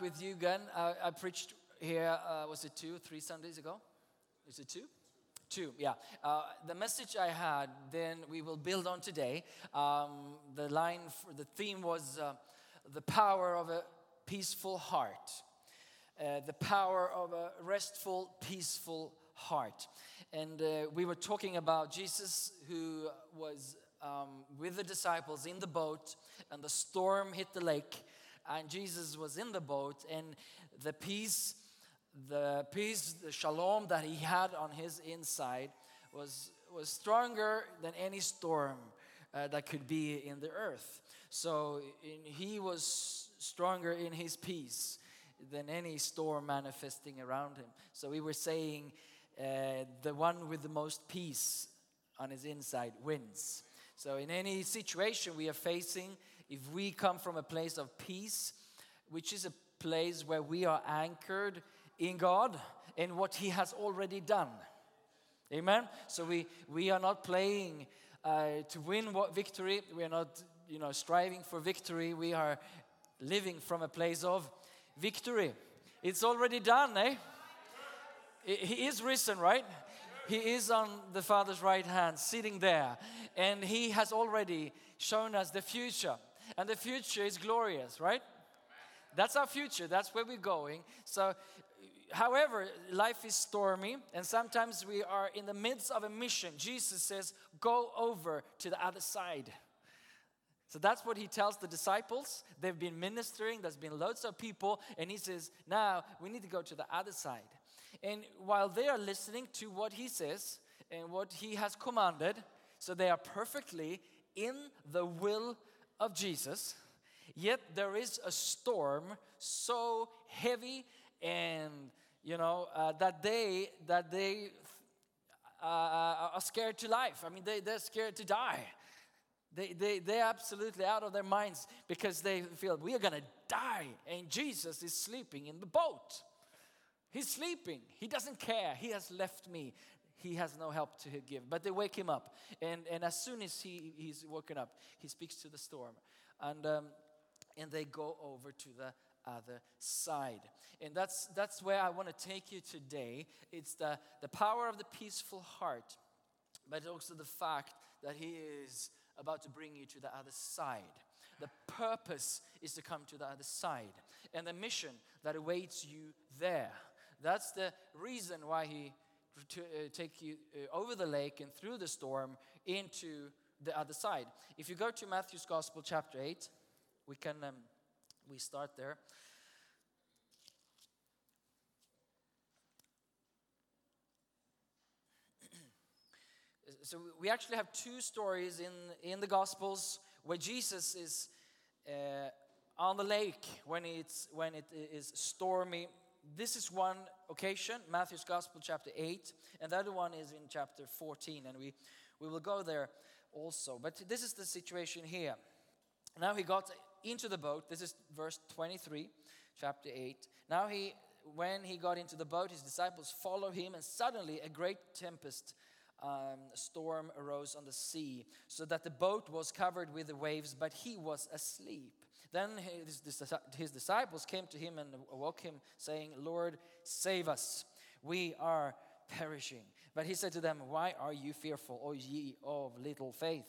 With you again. I, I preached here, uh, was it two, three Sundays ago? Is it two? Two, yeah. Uh, the message I had, then we will build on today. Um, the line, for, the theme was uh, the power of a peaceful heart. Uh, the power of a restful, peaceful heart. And uh, we were talking about Jesus who was um, with the disciples in the boat, and the storm hit the lake, and Jesus was in the boat, and the peace, the peace, the shalom that he had on his inside was, was stronger than any storm uh, that could be in the earth. So in, he was stronger in his peace than any storm manifesting around him. So we were saying uh, the one with the most peace on his inside wins. So in any situation we are facing, if we come from a place of peace, which is a place where we are anchored in God and what He has already done. Amen. So we we are not playing uh, to win what victory. We are not you know striving for victory. We are living from a place of victory. It's already done, eh? He he is risen, right? He is on the Father's right hand, sitting there, and He has already shown us the future, and the future is glorious, right? That's our future. That's where we're going. So, however, life is stormy, and sometimes we are in the midst of a mission. Jesus says, Go over to the other side. So that's what he tells the disciples. They've been ministering, there's been loads of people, and he says, Now we need to go to the other side. And while they are listening to what he says and what he has commanded, so they are perfectly in the will of Jesus, yet there is a storm so heavy and you know uh, that they that they uh, are scared to life. I mean, they, they're scared to die. They, they, they're absolutely out of their minds because they feel we are going to die and Jesus is sleeping in the boat. He's sleeping. He doesn't care. He has left me. He has no help to give. But they wake him up. And, and as soon as he, he's woken up, he speaks to the storm. And, um, and they go over to the other side. And that's, that's where I want to take you today. It's the, the power of the peaceful heart, but also the fact that He is about to bring you to the other side. The purpose is to come to the other side, and the mission that awaits you there. That's the reason why He to uh, take you uh, over the lake and through the storm into the other side. If you go to Matthew's Gospel, chapter 8, we can um, we start there. so we actually have two stories in in the gospels where jesus is uh, on the lake when it's when it is stormy this is one occasion matthew's gospel chapter 8 and the other one is in chapter 14 and we we will go there also. But this is the situation here. Now he got into the boat this is verse 23 chapter 8 now he when he got into the boat his disciples followed him and suddenly a great tempest um, storm arose on the sea, so that the boat was covered with the waves, but he was asleep. Then his, his disciples came to him and awoke him, saying, Lord, save us. We are perishing. But he said to them, Why are you fearful, O ye of little faith?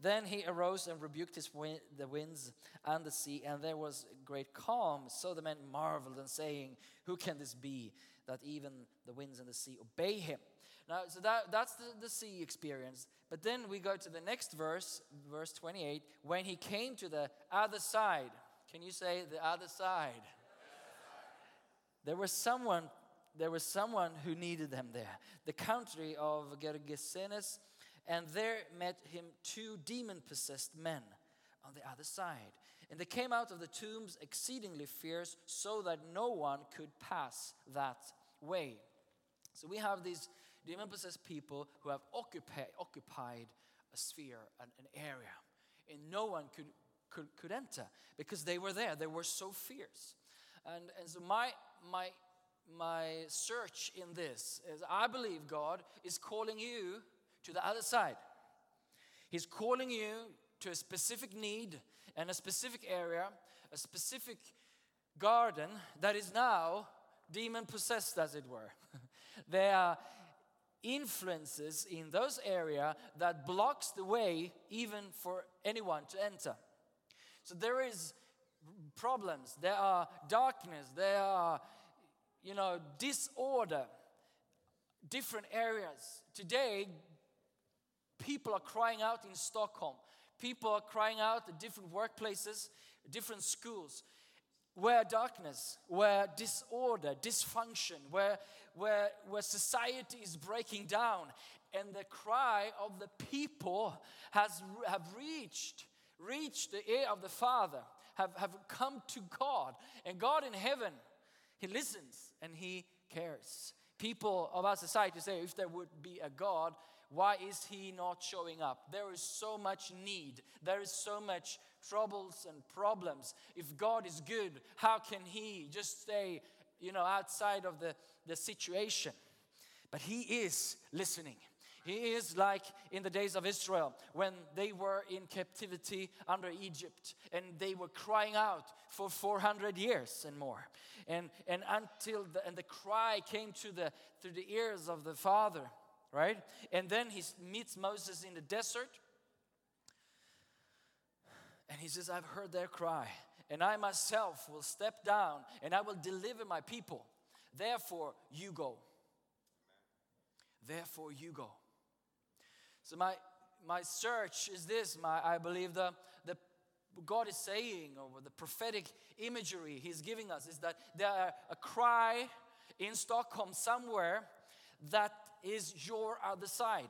Then he arose and rebuked his the winds and the sea, and there was great calm. So the men marveled and saying, Who can this be that even the winds and the sea obey him? Now, so that, that's the, the sea experience. But then we go to the next verse, verse 28, when he came to the other side. Can you say the other side? There was someone, there was someone who needed them there. The country of Gergesenes, and there met him two demon-possessed men on the other side. And they came out of the tombs exceedingly fierce, so that no one could pass that way. So we have these demon possessed people who have occupied, occupied a sphere, an, an area, and no one could, could, could enter because they were there. They were so fierce. And, and so my, my, my search in this is I believe God is calling you to the other side. He's calling you to a specific need and a specific area, a specific garden that is now demon possessed, as it were. there are influences in those area that blocks the way even for anyone to enter. So there is problems, there are darkness, there are you know disorder, different areas. Today people are crying out in Stockholm. People are crying out at different workplaces, different schools, where darkness, where disorder, dysfunction, where, where, where society is breaking down. And the cry of the people has have reached, reached the ear of the Father, have, have come to God. And God in heaven, He listens and He cares. People of our society say, if there would be a God, why is he not showing up? There is so much need. There is so much troubles and problems. If God is good, how can he just stay, you know, outside of the, the situation? But he is listening. He is like in the days of Israel when they were in captivity under Egypt and they were crying out for 400 years and more. And, and until the, and the cry came to the, to the ears of the Father right? And then he meets Moses in the desert. And he says, I've heard their cry, and I myself will step down and I will deliver my people. Therefore, you go. Therefore, you go. So, my, my search is this my, I believe the, the God is saying, or the prophetic imagery He's giving us, is that there are a cry in Stockholm somewhere that is your other side.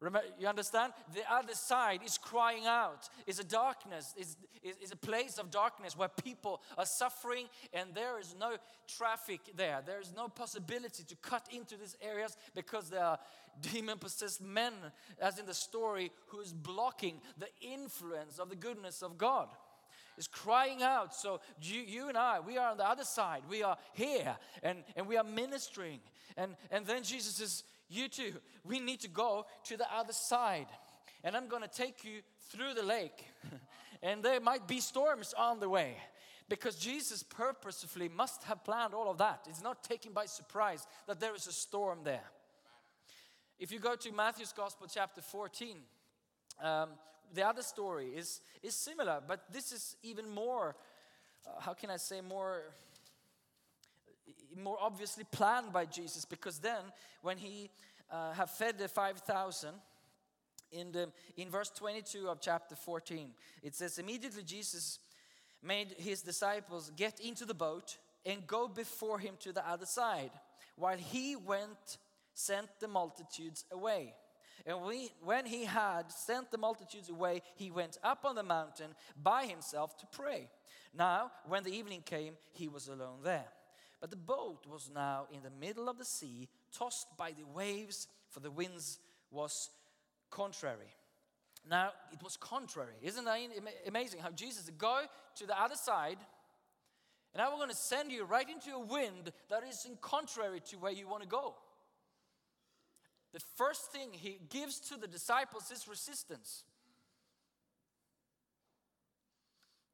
Remember, you understand? The other side is crying out. It's a darkness, it's, is, is a place of darkness where people are suffering and there is no traffic there. There is no possibility to cut into these areas because there are demon possessed men, as in the story, who is blocking the influence of the goodness of God is crying out. So you, you and I, we are on the other side. We are here and, and we are ministering. And, and then Jesus says, You too, we need to go to the other side. And I'm going to take you through the lake. and there might be storms on the way. Because Jesus purposefully must have planned all of that. It's not taken by surprise that there is a storm there. If you go to Matthew's Gospel, chapter 14, um, the other story is, is similar, but this is even more, uh, how can I say, more, more obviously planned by Jesus because then when he uh, have fed the 5,000, in, the, in verse 22 of chapter 14, it says, Immediately Jesus made his disciples get into the boat and go before him to the other side, while he went, sent the multitudes away. And we, when he had sent the multitudes away, he went up on the mountain by himself to pray. Now, when the evening came, he was alone there. But the boat was now in the middle of the sea, tossed by the waves, for the winds was contrary. Now, it was contrary. Isn't that amazing how Jesus said, Go to the other side, and I'm going to send you right into a wind that is in contrary to where you want to go. The first thing he gives to the disciples is resistance.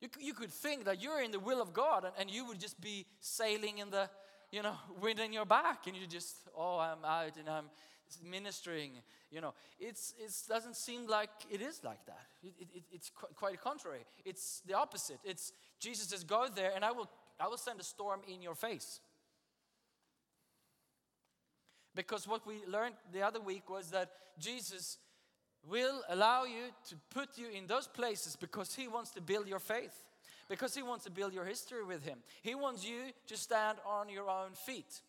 You, you could think that you're in the will of God and, and you would just be sailing in the, you know, wind in your back and you just, oh, I'm out and I'm ministering. You know, it's, it doesn't seem like it is like that. It, it, it's qu- quite contrary. It's the opposite. It's Jesus says, go there and I will, I will send a storm in your face. Because what we learned the other week was that Jesus will allow you to put you in those places because He wants to build your faith, because He wants to build your history with Him. He wants you to stand on your own feet.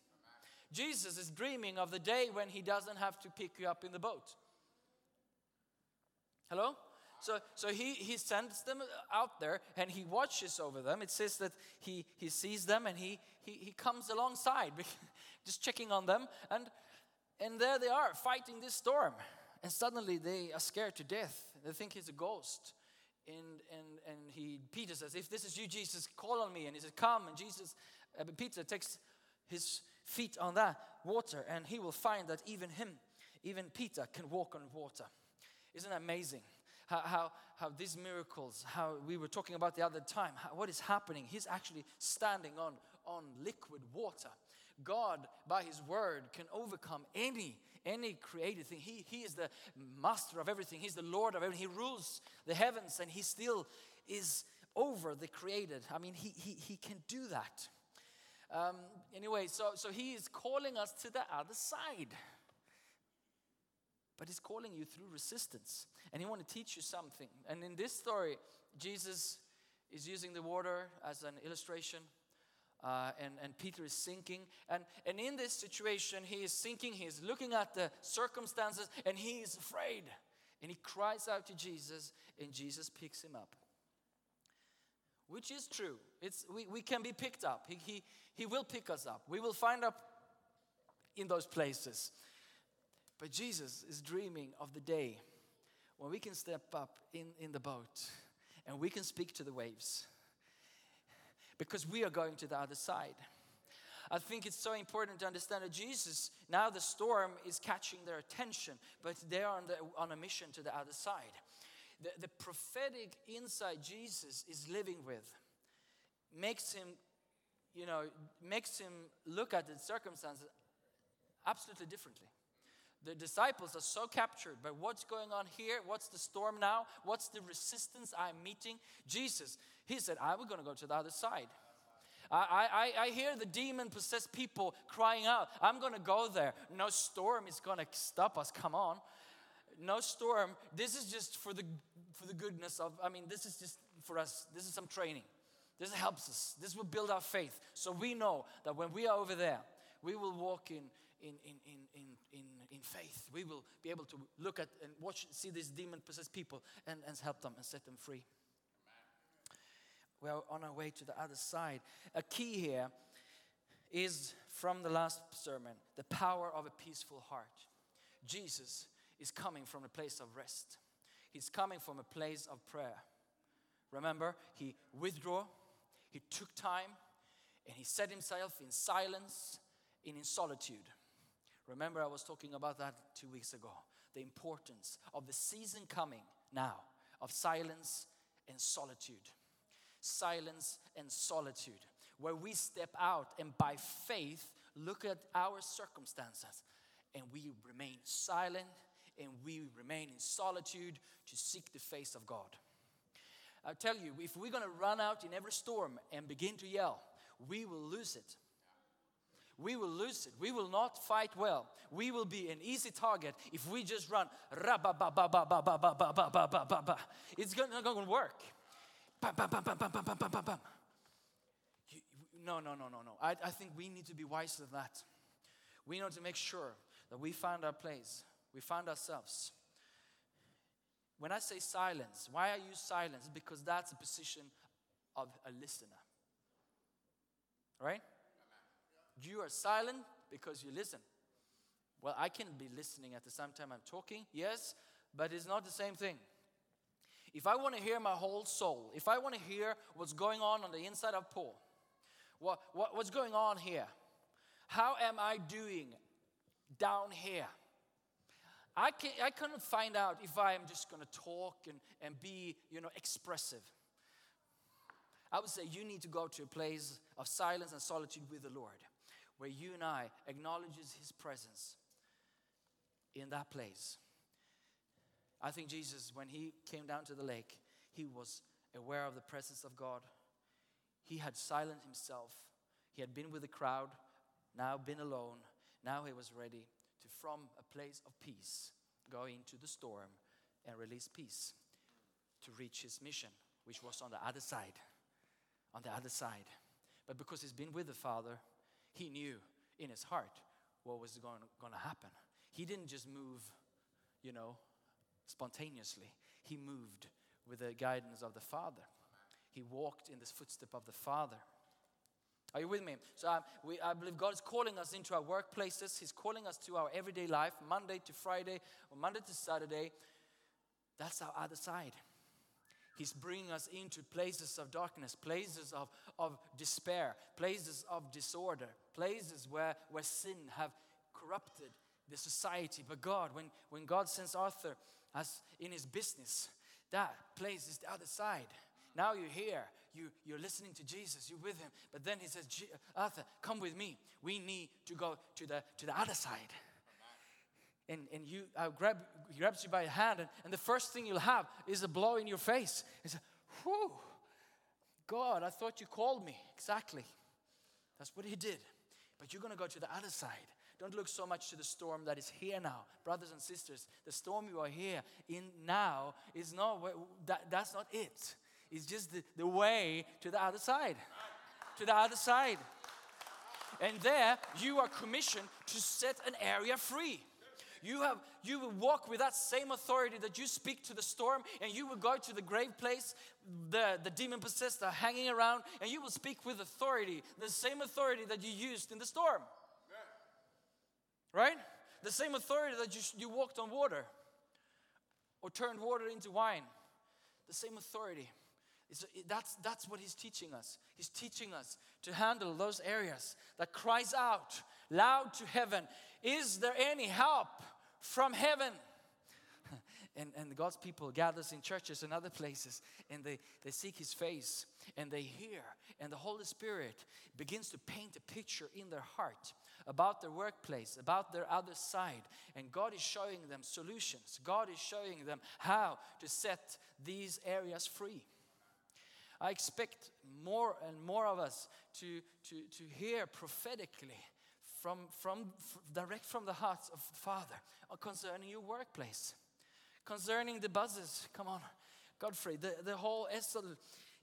Jesus is dreaming of the day when He doesn't have to pick you up in the boat. Hello? So, so he, he sends them out there and he watches over them. It says that he, he sees them and he, he, he comes alongside, just checking on them. And, and there they are fighting this storm. And suddenly they are scared to death. They think he's a ghost. And, and, and he, Peter says, If this is you, Jesus, call on me. And he says, Come. And Jesus, uh, Peter takes his feet on that water and he will find that even him, even Peter, can walk on water. Isn't that amazing? How, how, how these miracles, how we were talking about the other time, how, what is happening? He's actually standing on, on liquid water. God, by His word, can overcome any any created thing. He, he is the master of everything. He's the Lord of everything. He rules the heavens and He still is over the created. I mean, He, he, he can do that. Um, anyway, so, so He is calling us to the other side. But He's calling you through resistance. And He want to teach you something. And in this story, Jesus is using the water as an illustration. Uh, and, and Peter is sinking. And, and in this situation, he is sinking. He is looking at the circumstances and he is afraid. And he cries out to Jesus, and Jesus picks him up. Which is true. It's, we, we can be picked up. He, he, he will pick us up. We will find up in those places. But Jesus is dreaming of the day when we can step up in, in the boat and we can speak to the waves because we are going to the other side. I think it's so important to understand that Jesus, now the storm is catching their attention, but they're on, the, on a mission to the other side. The, the prophetic insight Jesus is living with makes him, you know, makes him look at the circumstances absolutely differently. The disciples are so captured by what's going on here, what's the storm now, what's the resistance I'm meeting. Jesus, he said, I'm going to go to the other side. I, I, I hear the demon possessed people crying out, I'm going to go there. No storm is going to stop us. Come on. No storm. This is just for the, for the goodness of, I mean, this is just for us. This is some training. This helps us. This will build our faith. So we know that when we are over there, we will walk in, in, in, in, in, in, in faith. We will be able to look at and watch, see these demon possessed people and, and help them and set them free. We are on our way to the other side. A key here is from the last sermon the power of a peaceful heart. Jesus is coming from a place of rest, He's coming from a place of prayer. Remember, He withdrew, He took time, and He set Himself in silence and in solitude. Remember, I was talking about that two weeks ago. The importance of the season coming now of silence and solitude silence and solitude, where we step out and by faith look at our circumstances and we remain silent and we remain in solitude to seek the face of God. I tell you, if we're going to run out in every storm and begin to yell, we will lose it we will lose it. We will not fight well. We will be an easy target if we just run. It's not going to work. No, no, no, no, no. I, I think we need to be wiser than that. We need to make sure that we find our place, we find ourselves. When I say silence, why I use silence? Because that's a position of a listener. Right? You are silent because you listen. Well, I can be listening at the same time I'm talking, yes, but it's not the same thing. If I want to hear my whole soul, if I want to hear what's going on on the inside of Paul, what, what, what's going on here? How am I doing down here? I, can, I cannot find out if I am just going to talk and, and be, you know, expressive. I would say you need to go to a place of silence and solitude with the Lord, where you and I acknowledges His presence in that place. I think Jesus, when he came down to the lake, he was aware of the presence of God. He had silenced himself. He had been with the crowd, now been alone. Now he was ready to, from a place of peace, go into the storm and release peace to reach his mission, which was on the other side. On the other side. But because he's been with the Father, he knew in his heart what was going, going to happen. He didn't just move, you know, spontaneously. he moved with the guidance of the Father. He walked in the footstep of the Father. Are you with me? So um, we, I believe God is calling us into our workplaces. He's calling us to our everyday life, Monday to Friday or Monday to Saturday. That's our other side. He's bringing us into places of darkness, places of, of despair, places of disorder, places where, where sin have corrupted the society. But God, when, when God sends Arthur as in his business, that place is the other side. Now you're here, you, you're listening to Jesus, you're with him. But then he says, Arthur, come with me. We need to go to the, to the other side and, and you uh, grab, grabs you by the hand, and, and the first thing you'll have is a blow in your face. It's a, whew, God, I thought you called me. Exactly. That's what he did. But you're going to go to the other side. Don't look so much to the storm that is here now. Brothers and sisters, the storm you are here in now is not, that, that's not it. It's just the, the way to the other side. To the other side. And there you are commissioned to set an area free. You have you will walk with that same authority that you speak to the storm, and you will go to the grave place, the, the demon possessed are hanging around, and you will speak with authority, the same authority that you used in the storm. Right? The same authority that you, you walked on water or turned water into wine. The same authority. That's, that's what he's teaching us. He's teaching us to handle those areas that cries out loud to heaven. Is there any help from heaven? And, and God's people gathers in churches and other places and they, they seek his face and they hear and the Holy Spirit begins to paint a picture in their heart about their workplace, about their other side. And God is showing them solutions. God is showing them how to set these areas free. I expect more and more of us to, to, to hear prophetically from, from, direct from the heart of the Father uh, concerning your workplace, concerning the buses. Come on, Godfrey, the, the whole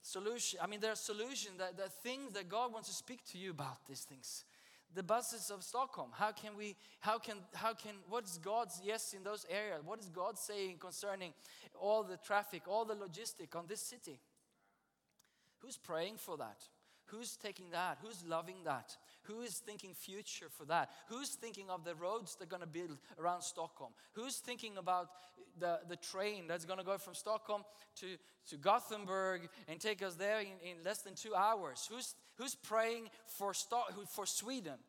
solution. I mean, there are solutions, there are things that God wants to speak to you about these things. The buses of Stockholm, how can we, how can, how can, what's God's yes in those areas? What is God saying concerning all the traffic, all the logistic on this city? Who's praying for that? Who's taking that? Who's loving that? Who is thinking future for that? Who's thinking of the roads they're going to build around Stockholm? Who's thinking about the, the train that's going to go from Stockholm to, to Gothenburg and take us there in, in less than two hours? Who's, who's praying for, Sto- for Sweden?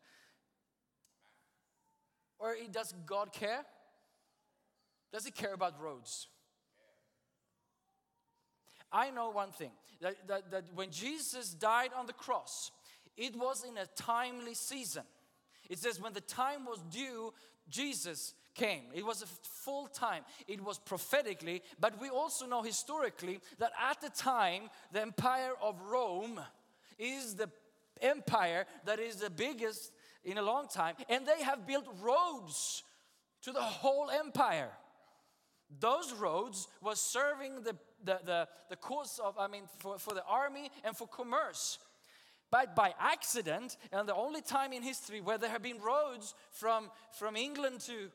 Or does God care? Does He care about roads? I know one thing that, that, that when Jesus died on the cross, it was in a timely season. It says, when the time was due, Jesus came. It was a full time. It was prophetically, but we also know historically that at the time, the empire of Rome is the empire that is the biggest in a long time, and they have built roads to the whole empire those roads was serving the, the, the, the cause of, I mean, for, for the army and for commerce. But by accident, and the only time in history where there have been roads from, from England to,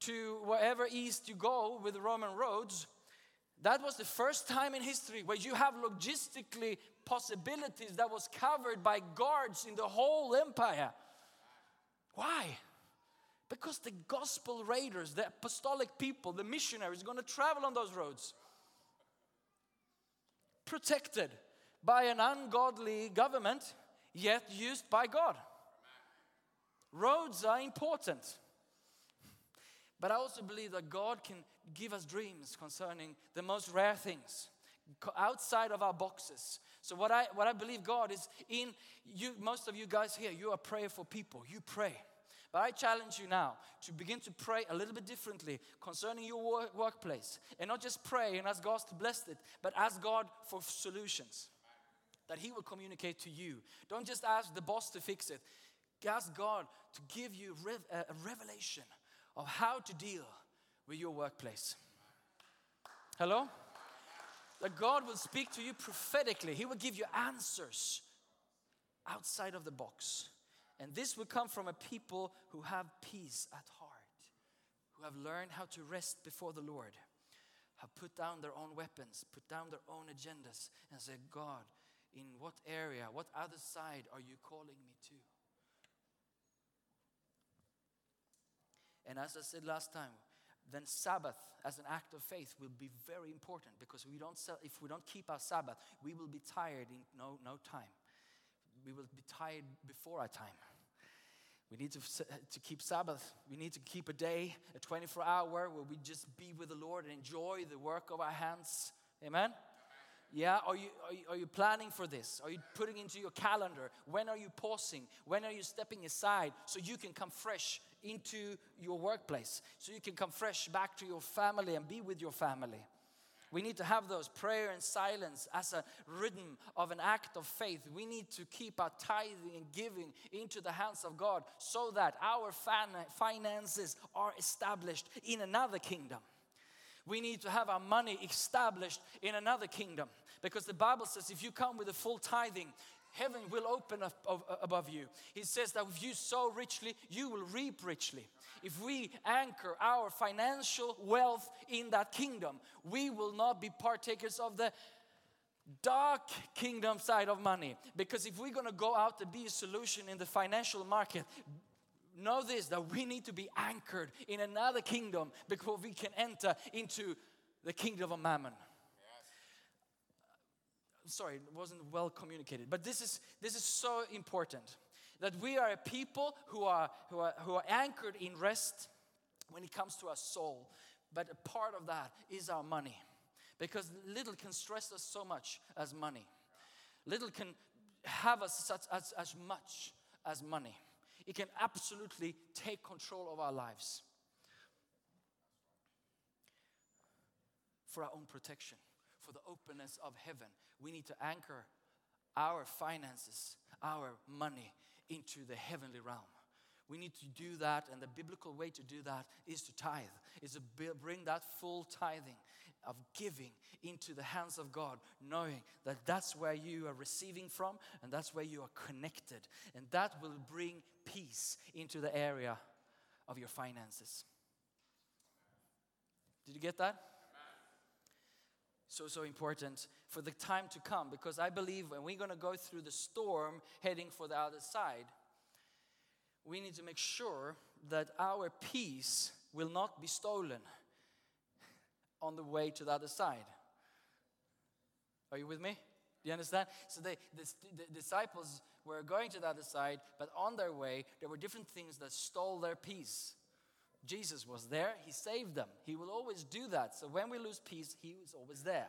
to wherever east you go with Roman roads, that was the first time in history where you have logistically possibilities that was covered by guards in the whole empire. Why? Because the gospel raiders, the apostolic people, the missionaries going to travel on those roads. Protected by an ungodly government, yet used by God. Roads are important. But I also believe that God can give us dreams concerning the most rare things outside of our boxes. So what I what I believe God is in you most of you guys here you are prayerful people. You pray. But I challenge you now to begin to pray a little bit differently concerning your wor- workplace. And not just pray and ask God to bless it, but ask God for solutions that He will communicate to you. Don't just ask the boss to fix it. Ask God to give you rev- a revelation of how to deal with your workplace. Hello? That God will speak to you prophetically. He will give you answers outside of the box. And this will come from a people who have peace at heart, who have learned how to rest before the Lord. have put down their own weapons, put down their own agendas, and said, God, in what area, what other side are you calling me to? And as I said last time, then Sabbath as an act of faith will be very important because we don't if we don't keep our Sabbath, we will be tired in no, no time. We will be tired before our time. We need to, to keep Sabbath. We need to keep a day, a 24 hour where we just be with the Lord and enjoy the work of our hands. Amen? Yeah, are you, are, you, are you planning for this? Are you putting into your calendar? When are you pausing? When are you stepping aside so you can come fresh into your workplace? So you can come fresh back to your family and be with your family. We need to have those prayer and silence as a rhythm of an act of faith. We need to keep our tithing and giving into the hands of God so that our finances are established in another kingdom. We need to have our money established in another kingdom because the Bible says if you come with a full tithing, heaven will open up above you. He says that if you sow richly, you will reap richly. If we anchor our financial wealth in that kingdom, we will not be partakers of the dark kingdom side of money. Because if we're going to go out to be a solution in the financial market, know this that we need to be anchored in another kingdom before we can enter into the kingdom of mammon sorry it wasn't well communicated but this is this is so important that we are a people who are who are who are anchored in rest when it comes to our soul. But a part of that is our money because little can stress us so much as money. Little can have us such as, as much as money. It can absolutely take control of our lives for our own protection, for the openness of heaven. We need to anchor our finances, our money into the heavenly realm. We need to do that, and the biblical way to do that is to tithe, is to bring that full tithing of giving into the hands of God, knowing that that's where you are receiving from and that's where you are connected. And that will bring peace into the area of your finances. Did you get that? So so important for the time to come because i believe when we're going to go through the storm heading for the other side we need to make sure that our peace will not be stolen on the way to the other side. Are you with me? Do you understand? So they, the, the disciples were going to the other side but on their way there were different things that stole their peace Jesus was there, He saved them. He will always do that. So when we lose peace, He is always there.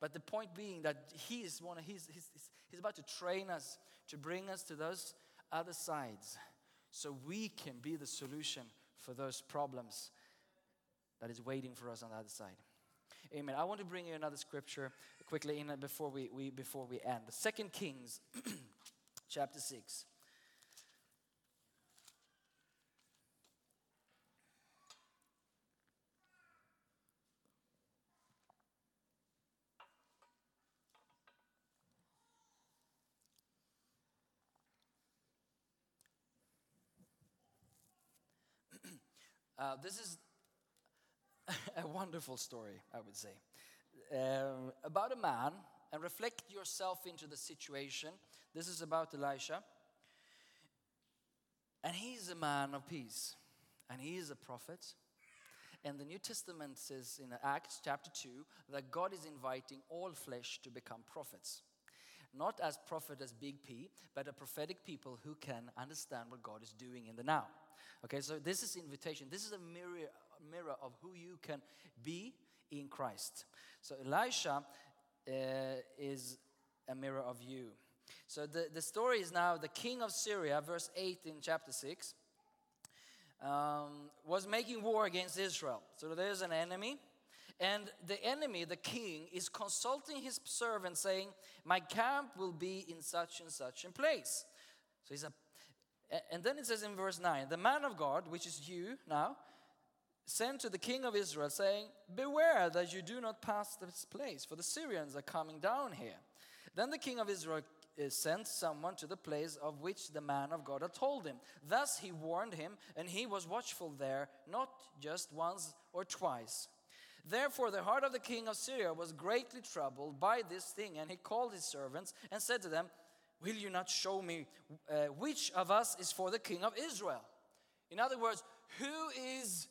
But the point being that He is one of, he's, he's, he's- about to train us to bring us to those other sides so we can be the solution for those problems that is waiting for us on the other side. Amen. I want to bring you another scripture quickly in before we, we before we end. The Second Kings chapter 6. Uh, this is a wonderful story, I would say, um, about a man. And reflect yourself into the situation. This is about Elisha. And he's a man of peace, and he is a prophet. And the New Testament says in Acts chapter 2 that God is inviting all flesh to become prophets. Not as prophet as big P, but a prophetic people who can understand what God is doing in the now. Okay, so this is invitation. This is a mirror, mirror of who you can be in Christ. So Elisha uh, is a mirror of you. So the, the story is now the king of Syria, verse 8 in chapter 6 um, was making war against Israel. So there's an enemy. And the enemy, the king, is consulting his servant, saying, My camp will be in such and such a place. So he's a, a- and then it says in verse 9, The man of God, which is you now, sent to the king of Israel, saying, Beware that you do not pass this place, for the Syrians are coming down here. Then the king of Israel uh, sent someone to the place of which the man of God had told him. Thus he warned him, and he was watchful there, not just once or twice. Therefore, the heart of the king of Syria was greatly troubled by this thing, and he called his servants and said to them, Will you not show me uh, which of us is for the king of Israel? In other words, who is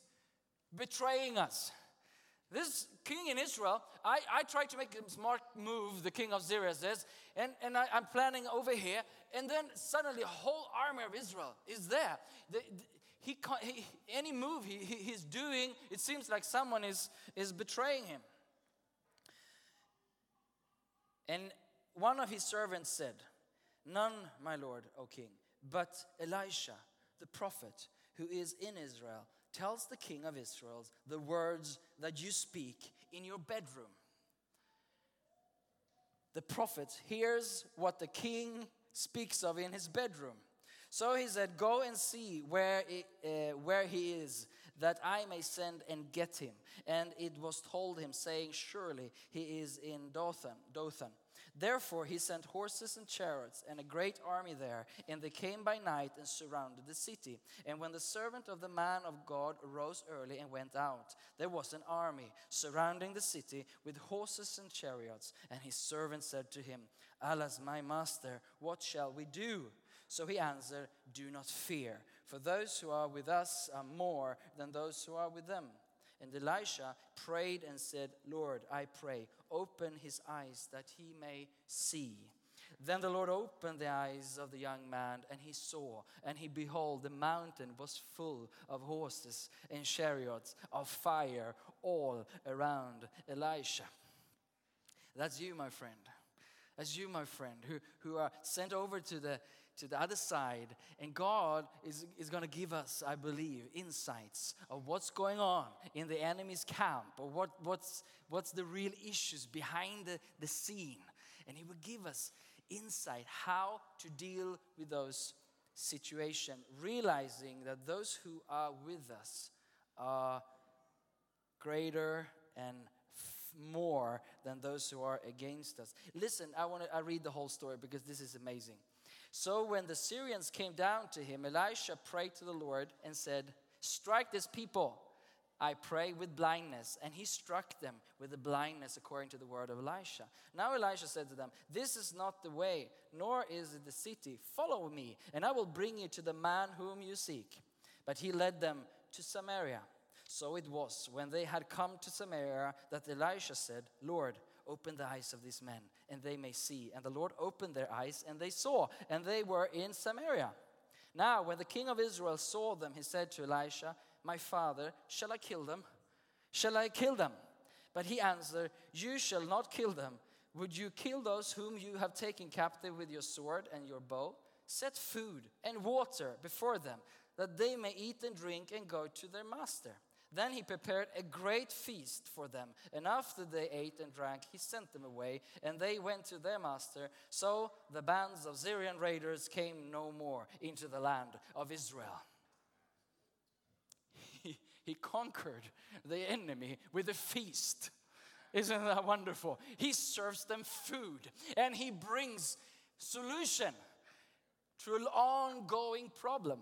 betraying us? This king in Israel, I, I tried to make a smart move, the king of Syria says, and, and I, am planning over here, and then suddenly a whole army of Israel is there. The, the- he, he, any move he, he- he's doing, it seems like someone is, is betraying him. And one of his servants said, None, my lord, O king, but Elisha, the prophet who is in Israel, tells the king of Israel the words that you speak in your bedroom. The prophet hears what the king speaks of in his bedroom. So he said, Go and see where, he- uh, where he is, that I may send and get him. And it was told him, saying, Surely he is in Dothan. Dothan. Therefore he sent horses and chariots and a great army there, and they came by night and surrounded the city. And when the servant of the man of God arose early and went out, there was an army surrounding the city with horses and chariots. And his servant said to him, Alas, my master, what shall we do? So he answered, Do not fear, for those who are with us are more than those who are with them. And Elisha prayed and said, Lord, I pray, open his eyes that he may see. Then the Lord opened the eyes of the young man, and he saw, and he behold, the mountain was full of horses and chariots of fire all around Elisha. That's you, my friend. That's you, my friend, who, who are sent over to the, to the other side. And God is, is going to give us, I believe, insights of what's going on in the enemy's camp or what, what's, what's the real issues behind the, the scene. And He will give us insight how to deal with those situations, realizing that those who are with us are greater and more than those who are against us. Listen, I want to I read the whole story because this is amazing. So when the Syrians came down to him, Elisha prayed to the Lord and said, "Strike this people." I pray with blindness. And he struck them with the blindness according to the word of Elisha. Now Elisha said to them, This is not the way, nor is it the city. Follow me, and I will bring you to the man whom you seek. But he led them to Samaria. So it was when they had come to Samaria that Elisha said, Lord, open the eyes of these men, and they may see. And the Lord opened their eyes, and they saw, and they were in Samaria. Now, when the king of Israel saw them, he said to Elisha, My father, shall I kill them? Shall I kill them? But he answered, You shall not kill them. Would you kill those whom you have taken captive with your sword and your bow? Set food and water before them, that they may eat and drink and go to their master. Then he prepared a great feast for them, and after they ate and drank, he sent them away, and they went to their master. So the bands of Syrian raiders came no more into the land of Israel. He, he conquered the enemy with a feast. Isn't that wonderful? He serves them food and he brings solution to an ongoing problem.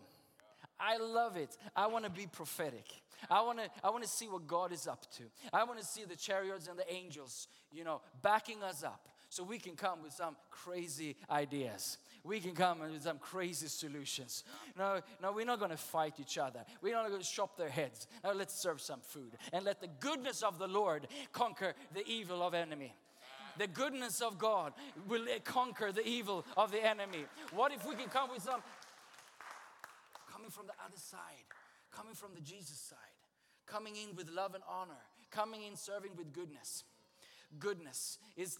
I love it. I want to be prophetic. I want to I want to see what God is up to. I want to see the chariots and the angels, you know, backing us up so we can come with some crazy ideas. We can come with some crazy solutions. No, no, we're not going to fight each other. We're not going to chop their heads. Now let's serve some food and let the goodness of the Lord conquer the evil of enemy. The goodness of God will conquer the evil of the enemy. What if we can come with some coming from the other side, coming from the Jesus side, coming in with love and honor, coming in serving with goodness. Goodness is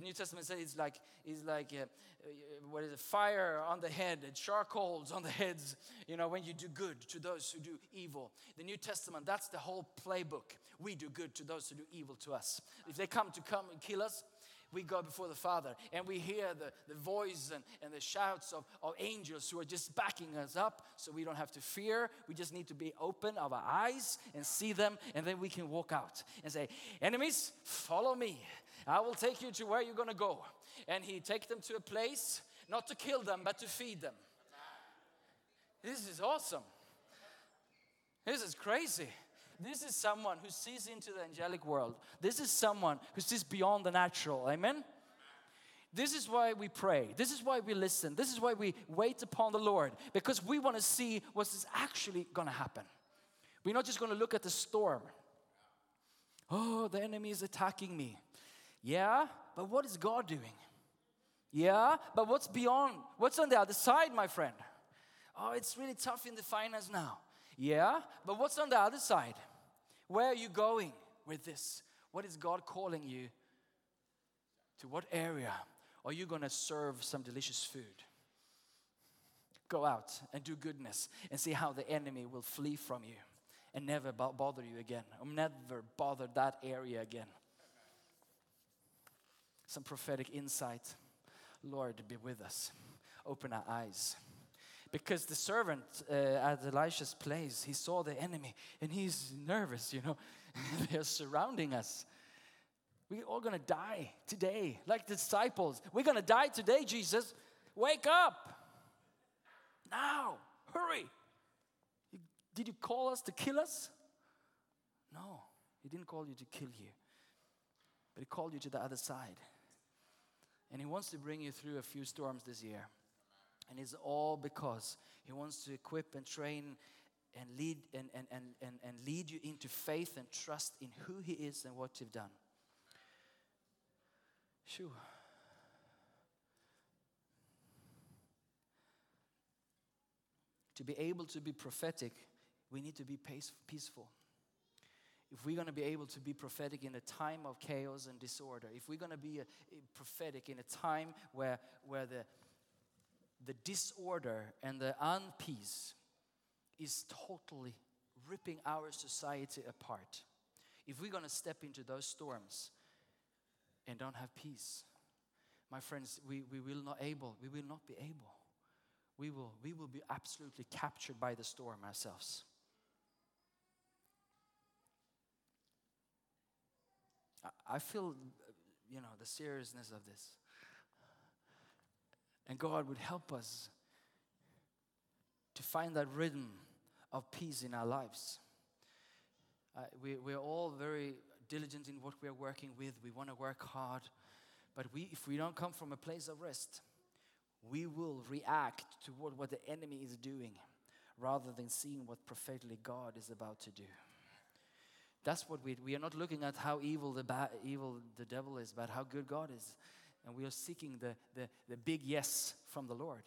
New Testament says it's like it's like uh, uh, what is it? Fire on the head, charcoals on the heads. You know when you do good to those who do evil. The New Testament that's the whole playbook. We do good to those who do evil to us. If they come to come and kill us, we go before the Father and we hear the, the voice and, and the shouts of, of angels who are just backing us up so we don't have to fear. We just need to be open of our eyes and see them, and then we can walk out and say, Enemies, follow me. I will take you to where you're going to go. And He take them to a place not to kill them, but to feed them. This is awesome. This is crazy This is someone who sees into the angelic world. This is someone who sees beyond the natural. Amen? This is why we pray. This is why we listen. This is why we wait upon the Lord because we want to see what's actually going to happen. We're not just going to look at the storm. Oh, the enemy is attacking me. Yeah, but what is God doing? Yeah, but what's beyond? What's on the other side, my friend? Oh, it's really tough in the finance now. Yeah, but what's on the other side? Where are you going with this? What is God calling you? To what area are you going to serve some delicious food? Go out and do goodness and see how the enemy will flee from you and never bo- bother you again, or never bother that area again. Some prophetic insight. Lord, be with us. Open our eyes. Because the servant uh, at Elisha's place, he saw the enemy and he's nervous, you know. They're surrounding us. We're all gonna die today, like disciples. We're gonna die today, Jesus. Wake up now, hurry. Did you call us to kill us? No, He didn't call you to kill you, but He called you to the other side. And He wants to bring you through a few storms this year. And it's all because He wants to equip and train and lead and, and, and, and, and lead you into faith and trust in who He is and what you've done. Shoo. To be able to be prophetic, we need to be peaceful. If we're going to be able to be prophetic in a time of chaos and disorder, if we're going to be a, a prophetic in a time where, where the, the disorder and the unpeace is totally ripping our society apart, if we're going to step into those storms and don't have peace, my friends, we, we will not able, we will not be able. We will, we will be absolutely captured by the storm ourselves. I- I feel, you know, the seriousness of this. And God would help us to find that rhythm of peace in our lives. Uh, we, we're all very diligent in what we're working with. We want to work hard. But we, if we don't come from a place of rest, we will react toward what the enemy is doing rather than seeing what prophetically God is about to do. That's what we we are not looking at how evil the ba- evil the devil is, but how good God is. And we are seeking the, the, the big yes from the Lord.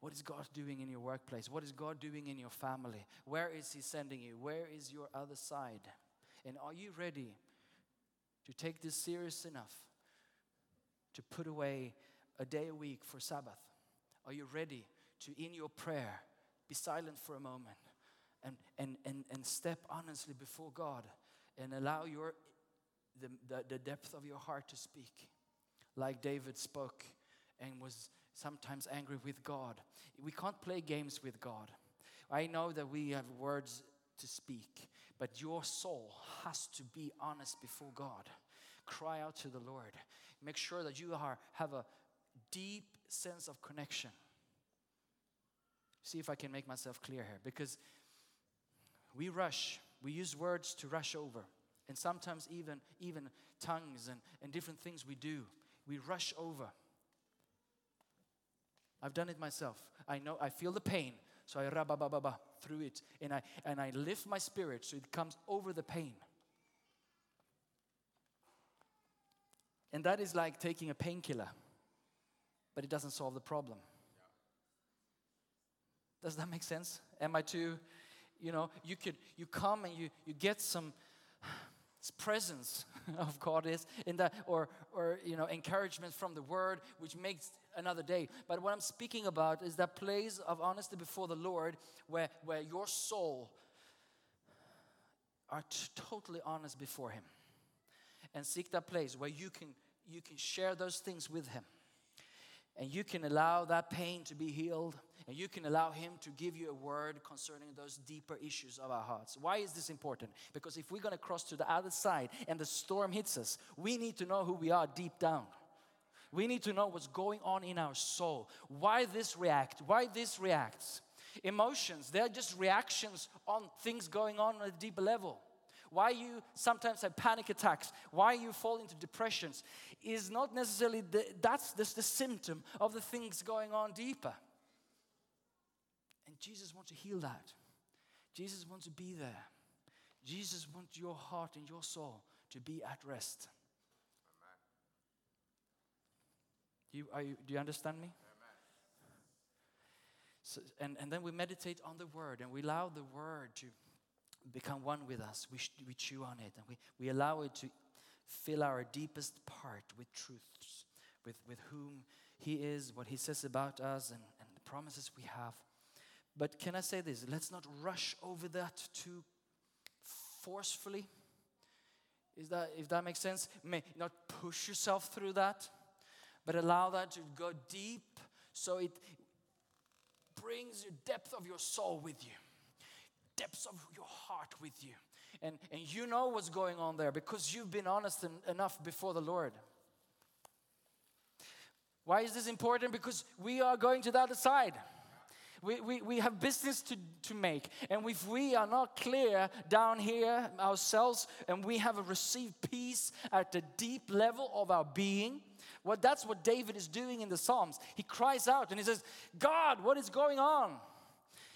What is God doing in your workplace? What is God doing in your family? Where is He sending you? Where is your other side? And are you ready to take this serious enough to put away a day a week for Sabbath? Are you ready to, in your prayer, be silent for a moment and, and, and, and step honestly before God and allow your, the, the, the depth of your heart to speak? Like David spoke and was sometimes angry with God. We can't play games with God. I know that we have words to speak, but your soul has to be honest before God. Cry out to the Lord. Make sure that you are, have a deep sense of connection. See if I can make myself clear here because we rush, we use words to rush over. And sometimes even even tongues and, and different things we do, we rush over. I've done it myself. I know I feel the pain, so I rabababa through it, and I and I lift my spirit so it comes over the pain. And that is like taking a painkiller, but it doesn't solve the problem. Does that make sense? Am I too, you know, you could you come and you you get some presence of God is in that or or you know encouragement from the word which makes another day. But what I'm speaking about is that place of honesty before the Lord where where your soul are t- totally honest before him. And seek that place where you can you can share those things with him. And you can allow that pain to be healed and you can allow him to give you a word concerning those deeper issues of our hearts why is this important because if we're going to cross to the other side and the storm hits us we need to know who we are deep down we need to know what's going on in our soul why this react why this reacts Emotions, they're just reactions on things going on at a deeper level. Why you sometimes have panic attacks, why you fall into depressions, is not necessarily the, that's just the symptom of the things going on deeper. And Jesus wants to heal that. Jesus wants to be there. Jesus wants your heart and your soul to be at rest. Do you, are you, do you understand me? So, and, and then we meditate on the word and we allow the word to become one with us. We, sh- we chew on it and we, we allow it to fill our deepest part with truths, with, with whom He is, what He says about us, and, and the promises we have. But can I say this? Let's not rush over that too forcefully. Is that, if that makes sense, may not push yourself through that, but allow that to go deep so it brings the depth of your soul with you, depths of your heart with you. And, and you know what's going on there because you've been honest en- enough before the Lord. Why is this important? Because we are going to the other side. We, we, we have business to, to make. And if we are not clear down here ourselves and we have received peace at the deep level of our being, well, that's what David is doing in the Psalms. He cries out and he says, God, what is going on?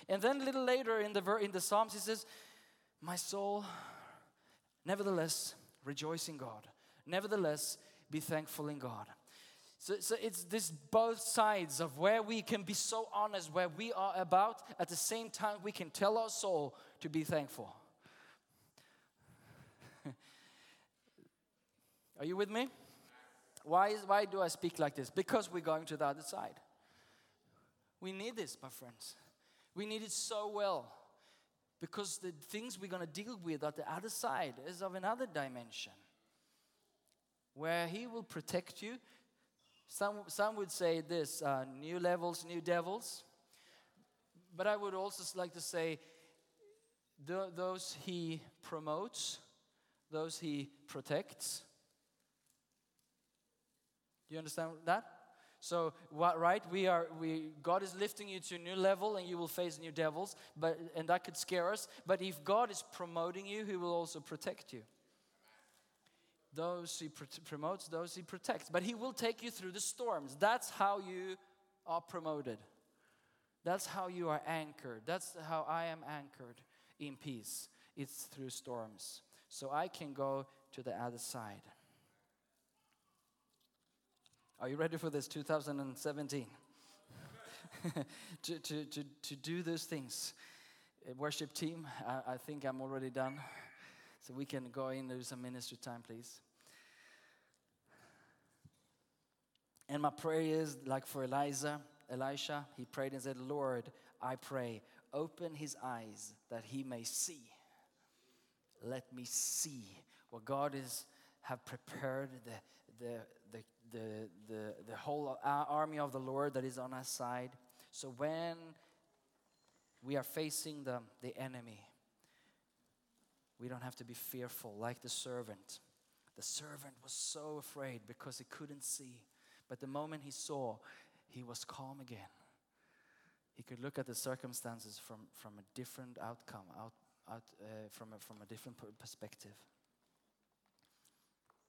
And then a little later in the, in the Psalms, he says, My soul, nevertheless, rejoice in God. Nevertheless, be thankful in God. So, so it's this both sides of where we can be so honest where we are about, at the same time, we can tell our soul to be thankful. are you with me? Why, is, why do I speak like this? Because we're going to the other side. We need this, my friends. We need it so well. Because the things we're going to deal with at the other side is of another dimension. Where He will protect you. Some, some would say this uh, new levels, new devils. But I would also like to say tho- those He promotes, those He protects. You understand that? So what, right? We are we God is lifting you to a new level, and you will face new devils. But and that could scare us. But if God is promoting you, He will also protect you. Those He pr- promotes, those He protects. But He will take you through the storms. That's how you are promoted. That's how you are anchored. That's how I am anchored in peace. It's through storms. So I can go to the other side. Are you ready for this 2017? to, to, to, to do those things. Worship team, I, I think I'm already done. So we can go in do some ministry time, please. And my prayer is like for Eliza, Elisha, he prayed and said, Lord, I pray, open his eyes that he may see. Let me see what God is have prepared the, the, the, the, the, the whole army of the Lord that is on our side. So when we are facing the, the enemy, we don't have to be fearful like the servant. The servant was so afraid because he couldn't see. But the moment he saw, he was calm again. He could look at the circumstances from, from a different outcome, out, out, uh, from, a, from a different perspective.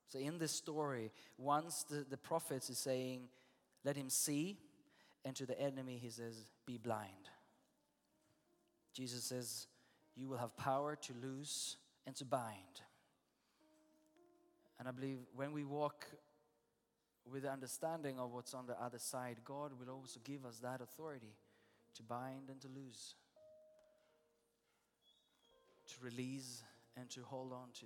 So in this story, once the, the prophet is saying, let him see, and to the enemy he says, be blind. Jesus says, you will have power to loose and to bind. And I believe when we walk with the understanding of what's on the other side, God will also give us that authority to bind and to loose, to release and to hold on to.